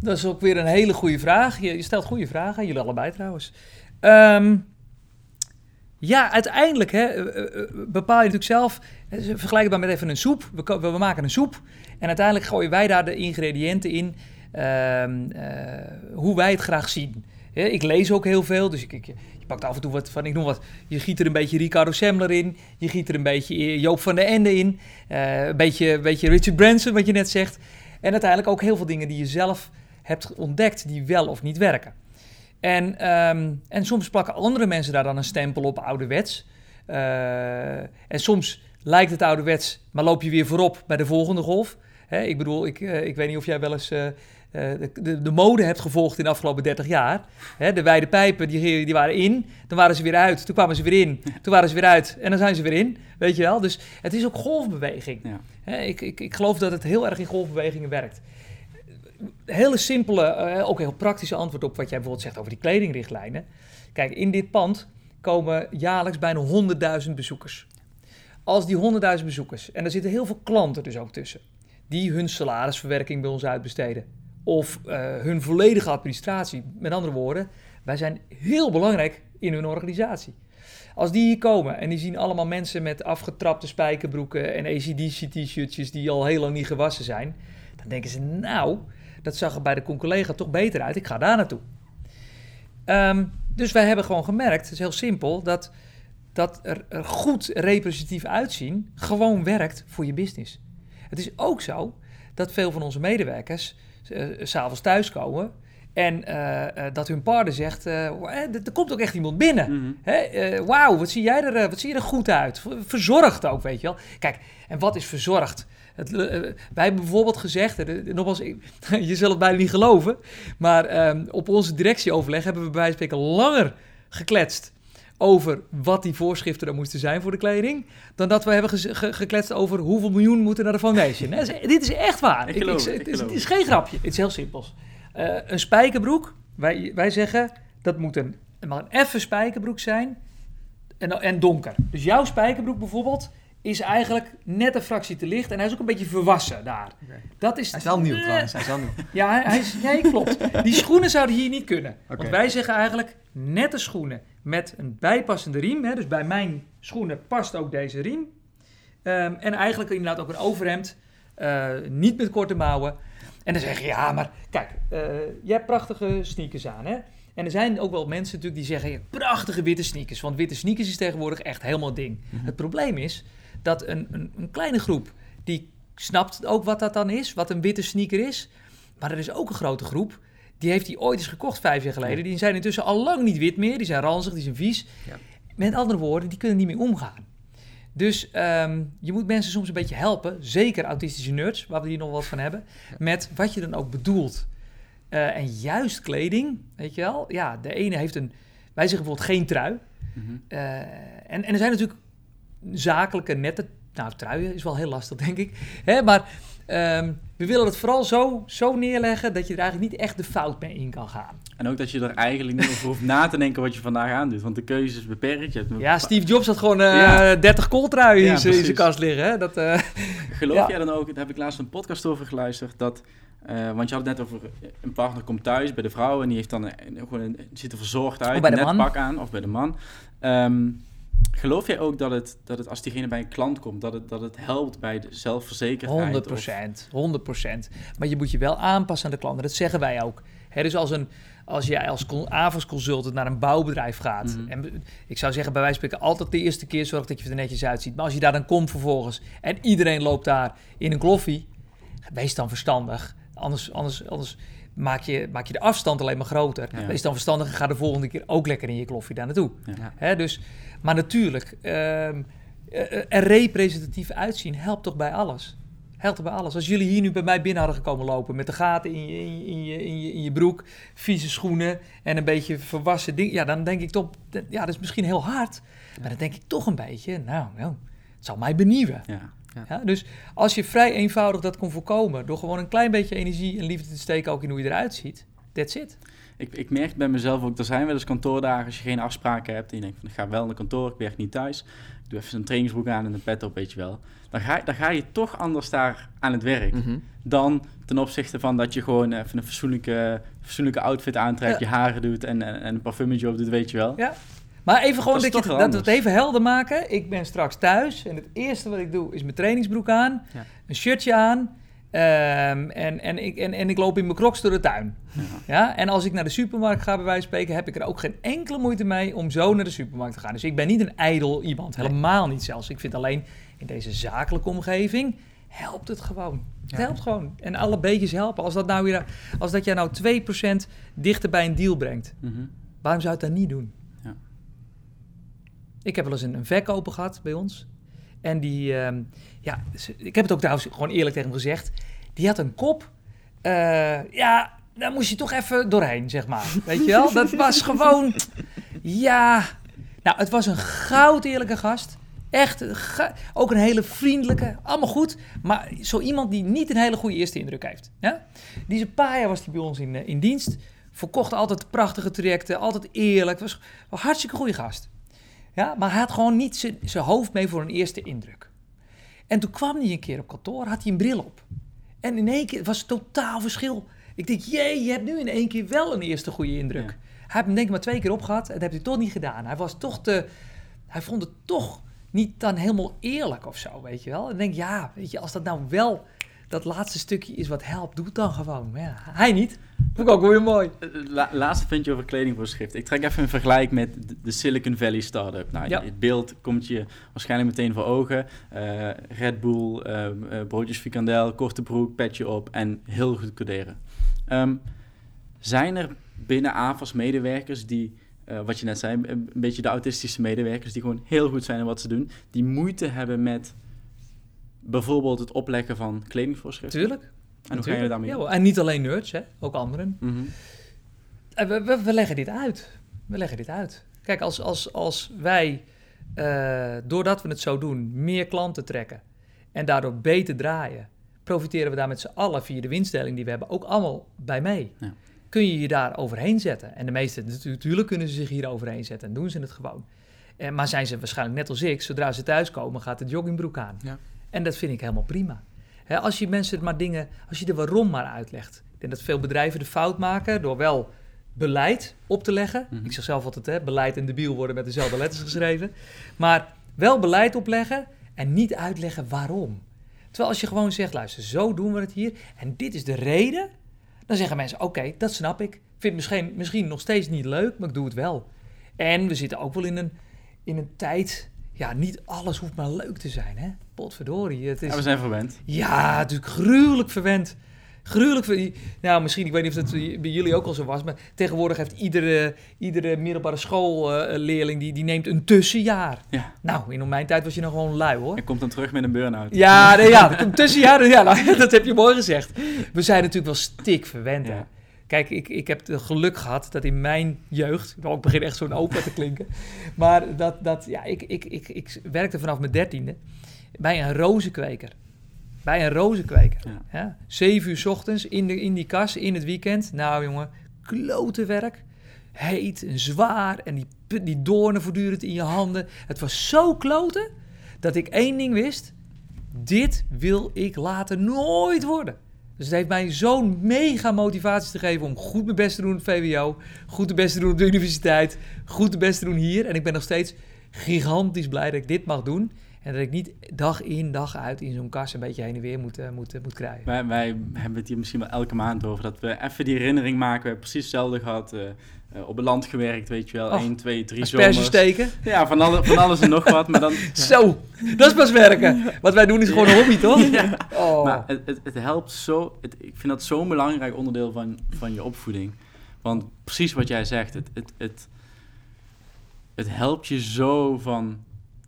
Dat is ook weer een hele goede vraag. Je, stelt goede vragen, jullie allebei trouwens. Um, Ja, uiteindelijk hè, eh, eh, bepaal je natuurlijk zelf. eh, Vergelijkbaar met even een soep. We, we maken een soep. En uiteindelijk gooien wij daar de ingrediënten in. Ehm, eh, hoe wij het graag zien. Ik lees ook heel veel. Dus ik, ik, je pakt af en toe wat van, ik noem wat. Je giet er een beetje Ricardo Semler in. Je giet er een beetje eh, Joop van der Ende in. eh, een, beetje, een beetje Richard Branson, wat je net zegt. En uiteindelijk ook heel veel dingen die je zelf hebt ontdekt. die wel of niet werken. En, ehm, en soms plakken andere mensen daar dan een stempel op ouderwets. Eh, en soms lijkt het ouderwets, maar loop je weer voorop bij de volgende golf. Hè, ik bedoel, ik, ik weet niet of jij wel eens de, de, de mode hebt gevolgd in de afgelopen 30 jaar. Hè, de wijde pijpen, die, die waren in, dan waren ze weer uit. Toen kwamen ze weer in, toen waren ze weer uit en dan zijn ze weer in. Weet je wel? Dus het is ook golfbeweging. Ja. Hè, ik, ik, ik geloof dat het heel erg in golfbewegingen werkt hele simpele, eh, ook heel praktische antwoord op wat jij bijvoorbeeld zegt over die kledingrichtlijnen. Kijk, in dit pand komen jaarlijks bijna 100.000 bezoekers. Als die 100.000 bezoekers, en er zitten heel veel klanten dus ook tussen, die hun salarisverwerking bij ons uitbesteden. Of eh, hun volledige administratie. Met andere woorden, wij zijn heel belangrijk in hun organisatie. Als die hier komen en die zien allemaal mensen met afgetrapte spijkerbroeken en ACDC-t-shirtjes die al heel lang niet gewassen zijn, dan denken ze, nou, dat zag er bij de collega toch beter uit, ik ga daar naartoe. Ehm, dus wij hebben gewoon gemerkt, het is heel simpel, dat, dat er, er goed representatief uitzien gewoon werkt voor je business. Het is ook zo dat veel van onze medewerkers s'avonds thuiskomen en eh, eh, dat hun partner zegt, eh, "Eh, er komt ook echt iemand binnen. Eh, Wauw, wat zie jij er eh, wat zie je er goed uit? Verzorgd ook, weet je wel. Kijk, en wat is verzorgd? Het, eh, wij hebben bijvoorbeeld gezegd, eh, nogmaals, je zult het bijna niet geloven, maar ehm, op onze directieoverleg hebben we bij wijze van spreken langer gekletst over wat die voorschriften er moesten zijn voor de kleding, dan dat we hebben ge- gekletst over hoeveel miljoen moeten naar de foundation. Dit is echt waar. Ik geloof het, ik het, is, geloof het is geen grapje. Het is heel simpels. Eh, een spijkerbroek, wij, wij zeggen dat moet een, het mag een effen spijkerbroek zijn en, en donker. Dus jouw spijkerbroek bijvoorbeeld is eigenlijk net een fractie te licht en hij is ook een beetje verwassen daar. Dat is, Hij is wel nieuw trouwens, hij is wel nieuw. Ja, hij, hij is, nee, klopt. Die schoenen zouden hier niet kunnen. Want wij zeggen eigenlijk nette schoenen met een bijpassende riem. Hè, dus bij mijn schoenen past ook deze riem. Ehm, en eigenlijk inderdaad ook een overhemd. eh, niet met korte mouwen. En dan zeg je, ja, maar kijk, eh, jij hebt prachtige sneakers aan, hè? En er zijn ook wel mensen natuurlijk die zeggen, prachtige witte sneakers. Want witte sneakers is tegenwoordig echt helemaal ding. Het probleem is dat een, een, een kleine groep, die snapt ook wat dat dan is, wat een witte sneaker is. Maar er is ook een grote groep, die heeft die ooit eens gekocht vijf jaar geleden. Die zijn intussen al lang niet wit meer, die zijn ranzig, die zijn vies. Ja. Met andere woorden, die kunnen niet meer omgaan. Dus ehm, je moet mensen soms een beetje helpen, zeker autistische nerds, waar we hier nog wat van hebben, met wat je dan ook bedoelt. Eh, en juist kleding, weet je wel, ja, de ene heeft een, wij zeggen bijvoorbeeld geen trui. Mhm. Eh, en, en er zijn natuurlijk zakelijke, nette, nou truien is wel heel lastig denk ik, hè, maar ehm, we willen het vooral zo, zo neerleggen dat je er eigenlijk niet echt de fout mee in kan gaan. En ook dat je er eigenlijk niet over hoeft na te denken wat je vandaag aandoet. Want de keuze is beperkt. Je hebt Ja, Steve Jobs had gewoon eh Ja. 30 kooltruien Ja, in zijn- kast liggen. Hè? Dat, eh, Geloof Ja. jij dan ook, daar heb ik laatst een podcast over geluisterd, dat, eh, want je had het net over eh, een partner komt thuis bij de vrouw en die heeft dan een, gewoon een, ziet er verzorgd uit, Of bij de net man. pak aan, of bij de man. Ehm, geloof jij ook dat het, dat het als diegene bij een klant komt, dat het, dat het helpt bij de zelfverzekerdheid? 100 of- procent, 100% Maar je moet je wel aanpassen aan de klant. En dat zeggen wij ook. Hè, dus als, een, als jij als con- avondsconsultant naar een bouwbedrijf gaat. Mhm. En ik zou zeggen, bij wijze van spreken, altijd de eerste keer zorg dat je er netjes uitziet. Maar als je daar dan komt vervolgens en iedereen loopt daar in een kloffie, wees dan verstandig. Anders, anders, anders maak, je, maak je de afstand alleen maar groter. Ja. Wees dan verstandig en ga de volgende keer ook lekker in je kloffie daar naartoe. Ja. Hè, dus, maar natuurlijk, ehm, eh, er representatief uitzien helpt toch bij alles. Helpt bij alles. Als jullie hier nu bij mij binnen hadden gekomen lopen met de gaten in je, in je, in je, in je, in je broek, vieze schoenen en een beetje verwassen ding, ja, dan denk ik toch, ja, dat is misschien heel hard, maar dan denk ik toch een beetje, nou, nou het zal mij benieuwen. Ja. Ja, dus als je vrij eenvoudig dat kon voorkomen, door gewoon een klein beetje energie en liefde te steken ook in hoe je eruit ziet, that's it. Ik, ik merk bij mezelf ook, er zijn wel eens kantoordagen als je geen afspraken hebt en je denkt van ik ga wel naar kantoor, ik werk niet thuis. Ik doe even een trainingsbroek aan en een pet op, weet je wel. Dan ga, dan ga je toch anders daar aan het werk. Mhm. dan ten opzichte van dat je gewoon even een fatsoenlijke, fatsoenlijke outfit aantrekt, Ja. je haren doet en, en, en een parfumetje op doet, weet je wel. Ja. Maar even gewoon Dat dat, je, we het even helder maken. Ik ben straks thuis en het eerste wat ik doe is mijn trainingsbroek aan, Ja. een shirtje aan ehm, en, en, ik, en, en ik loop in mijn crocs door de tuin. Ja. Ja. En als ik naar de supermarkt ga, bij wijze van spreken, heb ik er ook geen enkele moeite mee om zo naar de supermarkt te gaan. Dus ik ben niet een ijdel iemand, helemaal niet zelfs. Ik vind alleen in deze zakelijke omgeving helpt het gewoon. Het Ja. helpt gewoon. En alle beetjes helpen. Als dat, nou weer, als dat jij nou 2% dichter bij een deal brengt, Mhm. Waarom zou je het dan niet doen? Ik heb wel eens een, een verkoper gehad bij ons. En die, ehm, ja, ik heb het ook trouwens gewoon eerlijk tegen hem gezegd. Die had een kop. eh, ja, daar moest je toch even doorheen, zeg maar. Weet je wel? Dat was gewoon, ja. Nou, het was een goud eerlijke gast. Echt, ook een hele vriendelijke, allemaal goed. Maar zo iemand die niet een hele goede eerste indruk heeft. Ja? Die is een paar jaar was hij bij ons in, eh, in dienst. Verkocht altijd prachtige trajecten, altijd eerlijk. Was een hartstikke goede gast. Ja, maar hij had gewoon niet zijn zijn hoofd mee voor een eerste indruk. En toen kwam hij een keer op kantoor, had hij een bril op. En in één keer was het totaal verschil. Ik denk, jee, je hebt nu in één keer wel een eerste goede indruk. Ja. Hij heeft hem denk ik maar twee keer opgehad en dat heeft hij toch niet gedaan. Hij was toch te... Hij vond het toch niet dan helemaal eerlijk of zo, weet je wel. En ik denk, ja, weet je, als dat nou wel dat laatste stukje is wat helpt, doe het dan gewoon. Maar ja, hij niet. Vond ik ook weer mooi. Eh, La, laatste puntje over kledingvoorschrift. Ik trek even een vergelijk met de- Silicon Valley startup. Nou, Ja. Het beeld komt je waarschijnlijk meteen voor ogen. Eh, Red Bull, eh, eh, broodjes frikandel, korte broek, petje op en heel goed coderen. Ehm, zijn er binnen AFAS medewerkers die, wat je net zei, een beetje de autistische medewerkers, die gewoon heel goed zijn in wat ze doen, die moeite hebben met bijvoorbeeld het opleggen van kledingvoorschriften? Tuurlijk. En hoe ga je daarmee Ja, hoor. en niet alleen nerds, hè, ook anderen. Mhm. En we, we, we leggen dit uit. We leggen dit uit. Kijk, als, als, als wij, eh, doordat we het zo doen, meer klanten trekken en daardoor beter draaien, profiteren we daar met z'n allen via de winstdeling die we hebben ook allemaal bij mee. Ja. Kun je je daar overheen zetten? En de meesten, natu- natuurlijk kunnen ze zich hier overheen zetten en doen ze het gewoon. Eh, maar zijn ze waarschijnlijk net als ik, zodra ze thuiskomen, gaat de joggingbroek aan. Ja. En dat vind ik helemaal prima. Als je mensen maar dingen, als je de waarom maar uitlegt. Ik denk dat veel bedrijven de fout maken door wel beleid op te leggen. Mhm. Ik zeg zelf altijd, hè, beleid en debiel worden met dezelfde letters geschreven. Maar wel beleid opleggen en niet uitleggen waarom. Terwijl als je gewoon zegt, luister, zo doen we het hier en dit is de reden. Dan zeggen mensen, oké, dat snap ik. Ik vind het misschien, misschien nog steeds niet leuk, maar ik doe het wel. En we zitten ook wel in een, in een tijd... Ja, niet alles hoeft maar leuk te zijn, hè? Potverdorie. Het is, Ja, we zijn verwend. ja, natuurlijk gruwelijk verwend. Gruwelijk. Nou, misschien, ik weet niet of dat bij jullie ook al zo was, maar tegenwoordig heeft iedere, iedere middelbare schoolleerling, die, die neemt een tussenjaar. Ja. Nou, in mijn tijd was je nog gewoon lui, hoor. En komt dan terug met een burn-out. Ja, nee, ja, een tussenjaar, ja, nou, dat heb je mooi gezegd. We zijn natuurlijk wel stik verwend, hè. Kijk, ik, ik heb het geluk gehad dat in mijn jeugd, ik begin echt zo'n opa te klinken, maar dat, dat ja, ik, ik, ik, ik werkte vanaf mijn dertiende bij een rozenkweker. Bij een rozenkweker. Ja. Ja. Zeven uur 's ochtends in, de, in die kas, in het weekend. Nou jongen, klote werk. Heet en zwaar en die, die doornen voortdurend in je handen. Het was zo kloten dat ik één ding wist. Dit wil ik later nooit worden. Dus het heeft mij zo'n mega motivatie te geven om goed mijn best te doen op VWO. Goed de best te doen op de universiteit. Goed de best te doen hier. En ik ben nog steeds gigantisch blij dat ik dit mag doen. En dat ik niet dag in, dag uit in zo'n kas een beetje heen en weer moet, eh, moet, eh, moet krijgen. Wij, wij hebben het hier misschien wel elke maand over. Dat we even die herinnering maken. We hebben precies hetzelfde gehad. eh, eh, op het land gewerkt, weet je wel. Och, 1, 2, 3 Asperges zomers. steken. Ja, van, alle, van alles en nog wat. Maar, dan, Zo, dat is pas werken. Wat wij doen is gewoon een hobby, toch? Oh. maar het, het, het helpt zo. Het, ik vind dat zo'n belangrijk onderdeel van, van je opvoeding. Want precies wat jij zegt. Het, het, het, het helpt je zo van...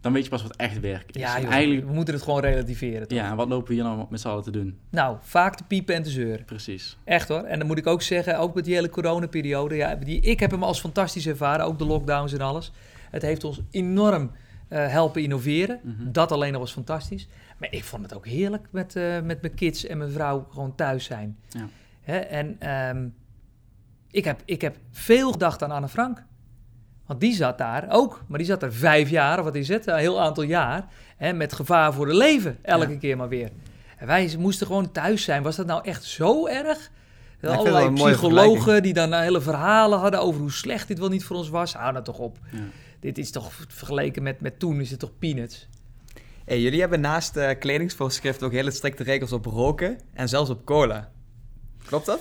Dan weet je pas wat echt werk is. ja, joh, eigenlijk, we moeten het gewoon relativeren. Toch? ja, en wat lopen we hier nou met z'n allen te doen? Nou, vaak te piepen en te zeuren. Precies. Echt hoor. En dan moet ik ook zeggen, ook met die hele coronaperiode. Ja, die, ik heb hem als fantastisch ervaren, ook de lockdowns en alles. Het heeft ons enorm eh, helpen innoveren. Mhm. Dat alleen al was fantastisch. Maar ik vond het ook heerlijk met, eh, met mijn kids en mijn vrouw gewoon thuis zijn. Ja. Hè? En ehm, ik, heb, ik heb veel gedacht aan Anne Frank. Want die zat daar ook, maar die zat er vijf jaar, of wat is het, een heel aantal jaar, hè, met gevaar voor de leven, elke Ja. keer maar weer. En wij moesten gewoon thuis zijn. Was dat nou echt zo erg? het Allerlei psychologen die dan hele verhalen hadden over hoe slecht dit wel niet voor ons was. Hou nou toch op. Ja. dit is toch vergeleken met, met toen is het toch peanuts. Hey, jullie hebben naast uh, kledingsvoorschriften ook hele strikte regels op roken en zelfs op cola. Klopt dat?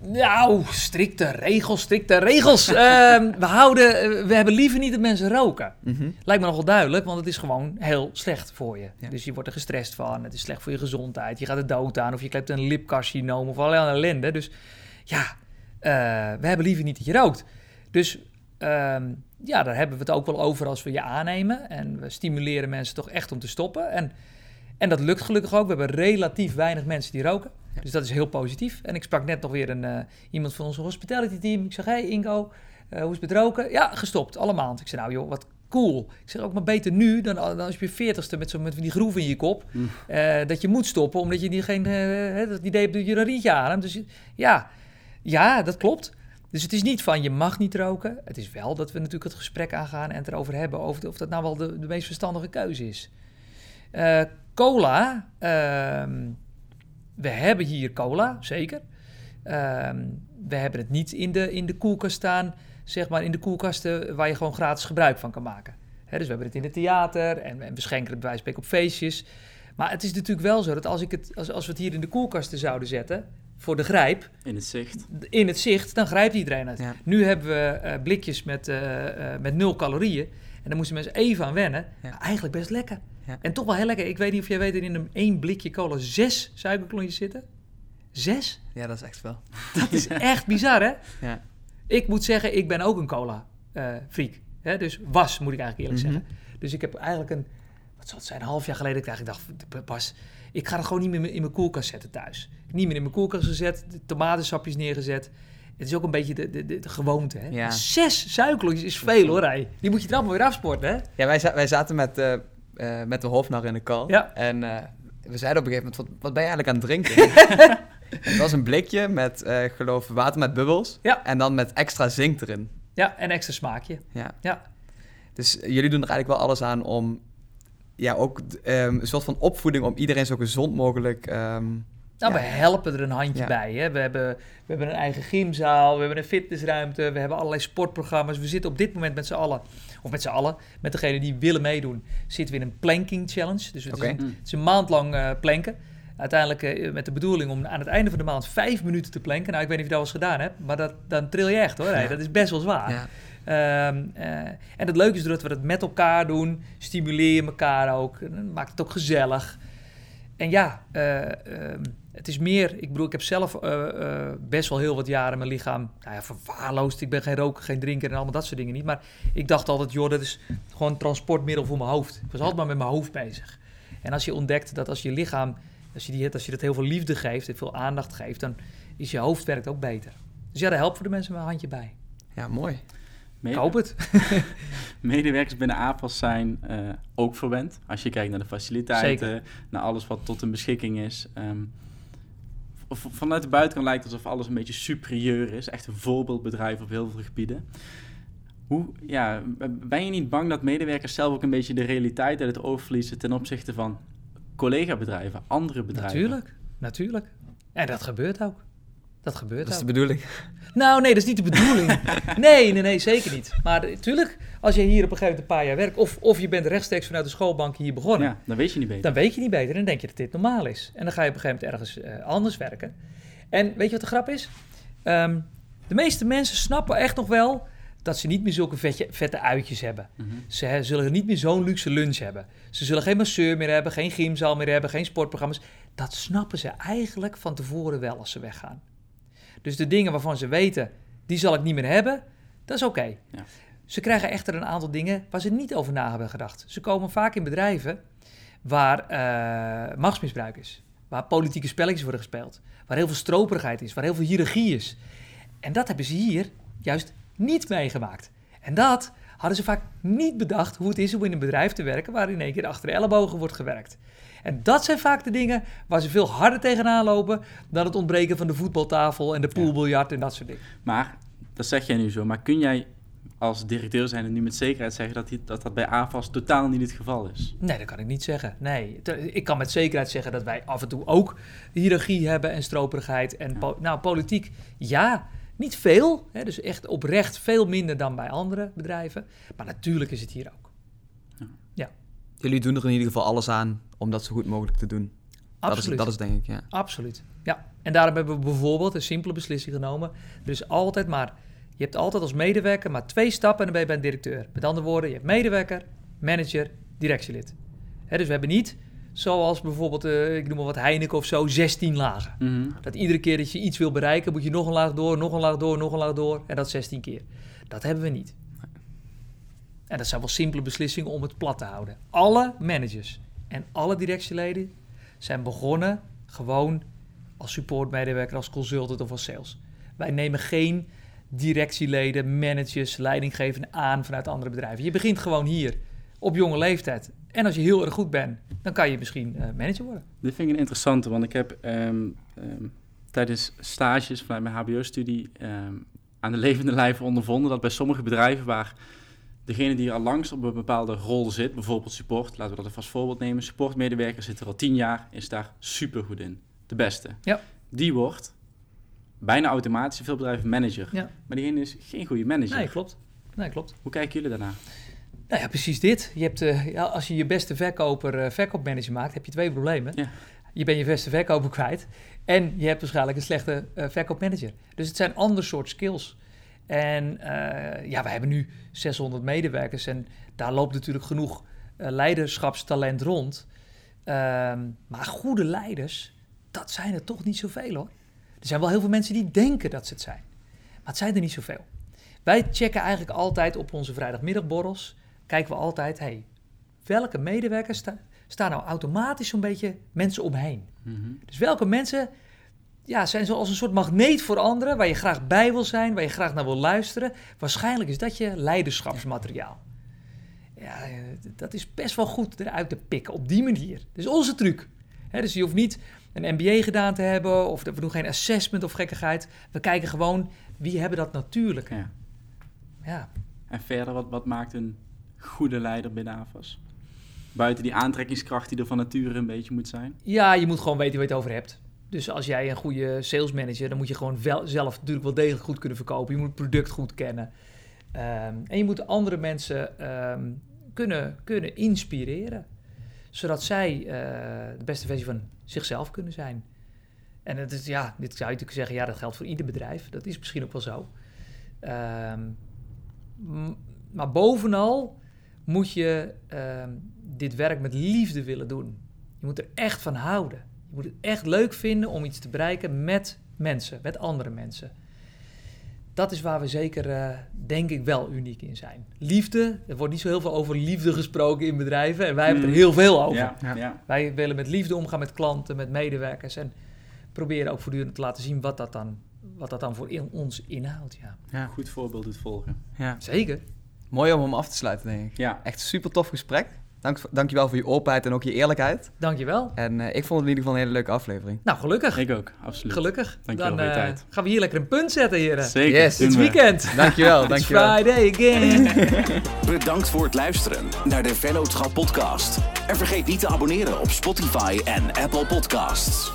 Nou, strikte regels, strikte regels. Ehm, we, houden, eh, we hebben liever niet dat mensen roken. Mhm. Lijkt me nogal duidelijk, want het is gewoon heel slecht voor je. Dus je wordt er gestrest van, het is slecht voor je gezondheid. Je gaat er dood aan of je klept een lipcarcinoom of allerlei ellende. Dus ja, uh, we hebben liever niet dat je rookt. Dus ehm, ja, daar hebben we het ook wel over als we je aannemen. En we stimuleren mensen toch echt om te stoppen. En, en dat lukt gelukkig ook. We hebben relatief weinig mensen die roken. Dus dat is heel positief. En ik sprak net nog weer een, uh, iemand van onze hospitality team. Ik zeg, hey Ingo, uh, hoe is het met roken? Ja, gestopt, allemaal. Ik zei, nou joh, wat cool. Ik zeg ook maar beter nu dan, dan als je je veertigste met, zo, met die groeven in je kop. Mm. Uh, dat je moet stoppen, omdat je die geen, dat idee hebt dat je een rietje ademt. Dus ja, ja, dat klopt. Dus het is niet van je mag niet roken. Het is wel dat we natuurlijk het gesprek aangaan en het erover hebben over of dat nou wel de, de meest verstandige keuze is. Cola, uh, we hebben hier cola, zeker. Uh, we hebben het niet in de, in de koelkast staan, zeg maar in de koelkasten waar je gewoon gratis gebruik van kan maken. He, dus we hebben het in het theater en, en we schenken het bij wijze op feestjes. Maar het is natuurlijk wel zo dat als, ik het, als, als we het hier in de koelkasten zouden zetten, voor de grijp. In het zicht. In het zicht, dan grijpt iedereen het. Nu hebben we uh, blikjes met, uh, uh, met nul calorieën. En daar moesten mensen even aan wennen. Ja. Eigenlijk best lekker. Ja. En toch wel heel lekker. Ik weet niet of jij weet dat in een één blikje cola zes suikerklontjes zitten. Zes? Ja, dat is echt veel. Dat is echt bizar, hè? Ja. Ik moet zeggen, ik ben ook een cola-freak. dus was, moet ik eigenlijk eerlijk mm -hmm. zeggen. Dus ik heb eigenlijk een, wat zal het zijn, een half jaar geleden... Ik dacht, pas, ik ga het gewoon niet meer in mijn koelkast zetten thuis. Niet meer in mijn koelkast gezet, de tomatensapjes neergezet. Het is ook een beetje de, de, de, de gewoonte. Hè? Ja. Zes suikerklontjes is veel hoor, hij. Die moet je er allemaal weer afsporten, hè? Ja, wij, wij zaten met, uh, uh, met de Hofnar in de kal. Ja. En uh, we zeiden op een gegeven moment, wat, wat ben je eigenlijk aan het drinken? het was een blikje met, geloof water met bubbels. Ja. En dan met extra zink erin. Ja, en extra smaakje. Ja. ja. Dus jullie doen er eigenlijk wel alles aan om ja, ook um, een soort van opvoeding om iedereen zo gezond mogelijk. Um, nou, ja. we helpen er een handje ja. bij. Hè. We, hebben, we hebben een eigen gymzaal, we hebben een fitnessruimte, we hebben allerlei sportprogramma's. We zitten op dit moment met z'n allen, of met z'n allen, met degenen die willen meedoen, zitten we in een planking challenge. Dus het, okay. is, een, het is een maand lang uh, planken. Uiteindelijk uh, met de bedoeling om aan het einde van de maand vijf minuten te planken. Nou, ik weet niet of je dat wel eens gedaan hebt, maar dat, dan tril je echt hoor. Hey, dat is best wel zwaar. Um, uh, en het leuke is doordat we dat met elkaar doen, stimuleer je elkaar ook, maakt het ook gezellig. En ja, uh, uh, het is meer, ik bedoel, ik heb zelf uh, best wel heel wat jaren mijn lichaam nou ja, verwaarloosd. Ik ben geen roker, geen drinker en allemaal dat soort dingen niet. Maar ik dacht altijd, joh, dat is gewoon een transportmiddel voor mijn hoofd. Ik was altijd maar met mijn hoofd bezig. En als je ontdekt dat als je lichaam, als je, die, als je dat heel veel liefde geeft en veel aandacht geeft, dan is je hoofd werkt ook beter. Dus ja, daar helpt voor de mensen een handje bij. Ja, mooi. Mede- Koop het. Medewerkers binnen APAS zijn uh, ook verwend. Als je kijkt naar de faciliteiten, Zeker. naar alles wat tot hun beschikking is. Um, vanuit de buitenkant lijkt het alsof alles een beetje superieur is. Echt een voorbeeldbedrijf op heel veel gebieden. Hoe, ja, ben je niet bang dat medewerkers zelf ook een beetje de realiteit uit het oog verliezen ten opzichte van collega-bedrijven, andere bedrijven? Natuurlijk, natuurlijk. En dat gebeurt ook. Dat gebeurt Dat is ook. de bedoeling. Nou, nee, dat is niet de bedoeling. nee, nee, nee, zeker niet. Maar natuurlijk, als je hier op een gegeven moment een paar jaar werkt... of, of je bent rechtstreeks vanuit de schoolbank hier begonnen... Ja, dan weet je niet beter. dan weet je niet beter. Dan denk je dat dit normaal is. En dan ga je op een gegeven moment ergens uh, anders werken. En weet je wat de grap is? Um, de meeste mensen snappen echt nog wel... dat ze niet meer zulke vetje, vette uitjes hebben. Mm-hmm. Ze he, zullen niet meer zo'n luxe lunch hebben. Ze zullen geen masseur meer hebben, geen gymzaal meer hebben... geen sportprogramma's. Dat snappen ze eigenlijk van tevoren wel als ze weggaan. Dus de dingen waarvan ze weten, die zal ik niet meer hebben, dat is oké. Okay. Ja. Ze krijgen echter een aantal dingen waar ze niet over na hebben gedacht. Ze komen vaak in bedrijven waar uh, machtsmisbruik is. Waar politieke spelletjes worden gespeeld. Waar heel veel stroperigheid is. Waar heel veel hiërarchie is. En dat hebben ze hier juist niet meegemaakt. En dat hadden ze vaak niet bedacht hoe het is om in een bedrijf te werken waar in één keer achter de ellebogen wordt gewerkt. En dat zijn vaak de dingen waar ze veel harder tegenaan lopen dan het ontbreken van de voetbaltafel en de poolbiljart en dat soort dingen. Maar, dat zeg jij nu zo, maar kun jij als directeur zijn en nu met zekerheid zeggen dat, die, dat dat bij AFAS totaal niet het geval is? Nee, dat kan ik niet zeggen. Nee, ik kan met zekerheid zeggen dat wij af en toe ook hiërarchie hebben en stroperigheid. En ja. po nou, politiek, ja, Niet veel, hè, dus echt oprecht veel minder dan bij andere bedrijven. Maar natuurlijk is het hier ook. Jullie doen er in ieder geval alles aan om dat zo goed mogelijk te doen. Dat is, Absoluut. dat is denk ik, ja. Absoluut. Ja. En daarom hebben we bijvoorbeeld een simpele beslissing genomen. Is altijd maar, je hebt altijd als medewerker maar twee stappen en dan ben je bij een directeur. Met andere woorden, je hebt medewerker, manager, directielid. Dus we hebben niet, zoals bijvoorbeeld, eh, ik noem maar wat Heineken of zo, 16 lagen. Mhm. Dat iedere keer dat je iets wil bereiken, moet je nog een laag door, nog een laag door, nog een laag door. En dat 16 keer. Dat hebben we niet. En dat zijn wel simpele beslissingen om het plat te houden. Alle managers en alle directieleden zijn begonnen gewoon als supportmedewerker, als consultant of als sales. Wij nemen geen directieleden, managers, leidinggevenden aan vanuit andere bedrijven. Je begint gewoon hier op jonge leeftijd. En als je heel erg goed bent, dan kan je misschien eh, manager worden. Dit vind ik een interessante, want ik heb ehm, ehm, tijdens stages vanuit mijn HBO-studie ehm, aan de levende lijve ondervonden dat bij sommige bedrijven waar degene die al langs op een bepaalde rol zit, bijvoorbeeld support, laten we dat even als voorbeeld nemen, supportmedewerker zit er al tien jaar, is daar super goed in. De beste. Ja. Die wordt bijna automatisch veel bedrijven manager. Ja. Maar diegene is geen goede manager. Nee, klopt. Nee, klopt. Hoe kijken jullie daarna? Nou ja, precies dit. Je hebt, eh, ja, als je je beste verkoper eh, verkoopmanager maakt, heb je twee problemen. Ja. Je bent je beste verkoper kwijt en je hebt waarschijnlijk een slechte eh, verkoopmanager. Dus het zijn ander soort skills. En eh, ja, wij hebben nu 600 medewerkers en daar loopt natuurlijk genoeg eh, leiderschapstalent rond. Ehm, maar goede leiders, dat zijn er toch niet zoveel hoor. Er zijn wel heel veel mensen die denken dat ze het zijn. Maar het zijn er niet zoveel. Wij checken eigenlijk altijd op onze vrijdagmiddagborrels. Kijken we altijd, hey, welke medewerkers sta- staan nou automatisch zo'n beetje mensen omheen? Mhm. Dus welke mensen ja, zijn zoals een soort magneet voor anderen, waar je graag bij wil zijn, waar je graag naar wil luisteren. Waarschijnlijk is dat je leiderschapsmateriaal. Ja, dat is best wel goed eruit te pikken op die manier. Dat is onze truc. Dus je hoeft niet een MBA gedaan te hebben, of we doen geen assessment of gekkigheid. We kijken gewoon wie hebben dat natuurlijk. Ja. Ja, En verder, wat, wat maakt een goede leider binnen AFAS? Buiten die aantrekkingskracht die er van nature een beetje moet zijn. Ja, je moet gewoon weten waar je het over hebt. Dus als jij een goede sales manager, dan moet je gewoon wel, zelf natuurlijk wel degelijk goed kunnen verkopen. Je moet het product goed kennen. Ehm, en je moet andere mensen ehm, kunnen, kunnen inspireren. Zodat zij eh, de beste versie van zichzelf kunnen zijn. En het is, ja, dit zou je natuurlijk zeggen, ja, dat geldt voor ieder bedrijf. Dat is misschien ook wel zo. Ehm, maar bovenal moet je dit werk met liefde willen doen. Je moet er echt van houden. Moet het echt leuk vinden om iets te bereiken met mensen, met andere mensen. Dat is waar we zeker, eh, denk ik, wel uniek in zijn. Liefde, er wordt niet zo heel veel over liefde gesproken in bedrijven. En wij hebben er Mm. heel veel over. Ja, Ja. ja. Wij willen met liefde omgaan met klanten, met medewerkers. En proberen ook voortdurend te laten zien wat dat dan, wat dat dan voor in, ons inhoudt. Ja. Ja. Goed voorbeeld doet volgen. ja. Zeker. Mooi om hem af te sluiten, denk ik. Ja, Echt super tof gesprek. Dank, dankjewel voor je openheid en ook je eerlijkheid. Dankjewel. En eh, ik vond het in ieder geval een hele leuke aflevering. Nou, gelukkig. ik ook, absoluut. Gelukkig. Dankjewel Dan voor je eh, tijd. gaan we hier lekker een punt zetten, heren. Zeker. Yes, Dit we. weekend. Dankjewel, It's dankjewel. Friday again. Bedankt voor het luisteren naar de Vennootschap podcast. En vergeet niet te abonneren op Spotify en Apple Podcasts.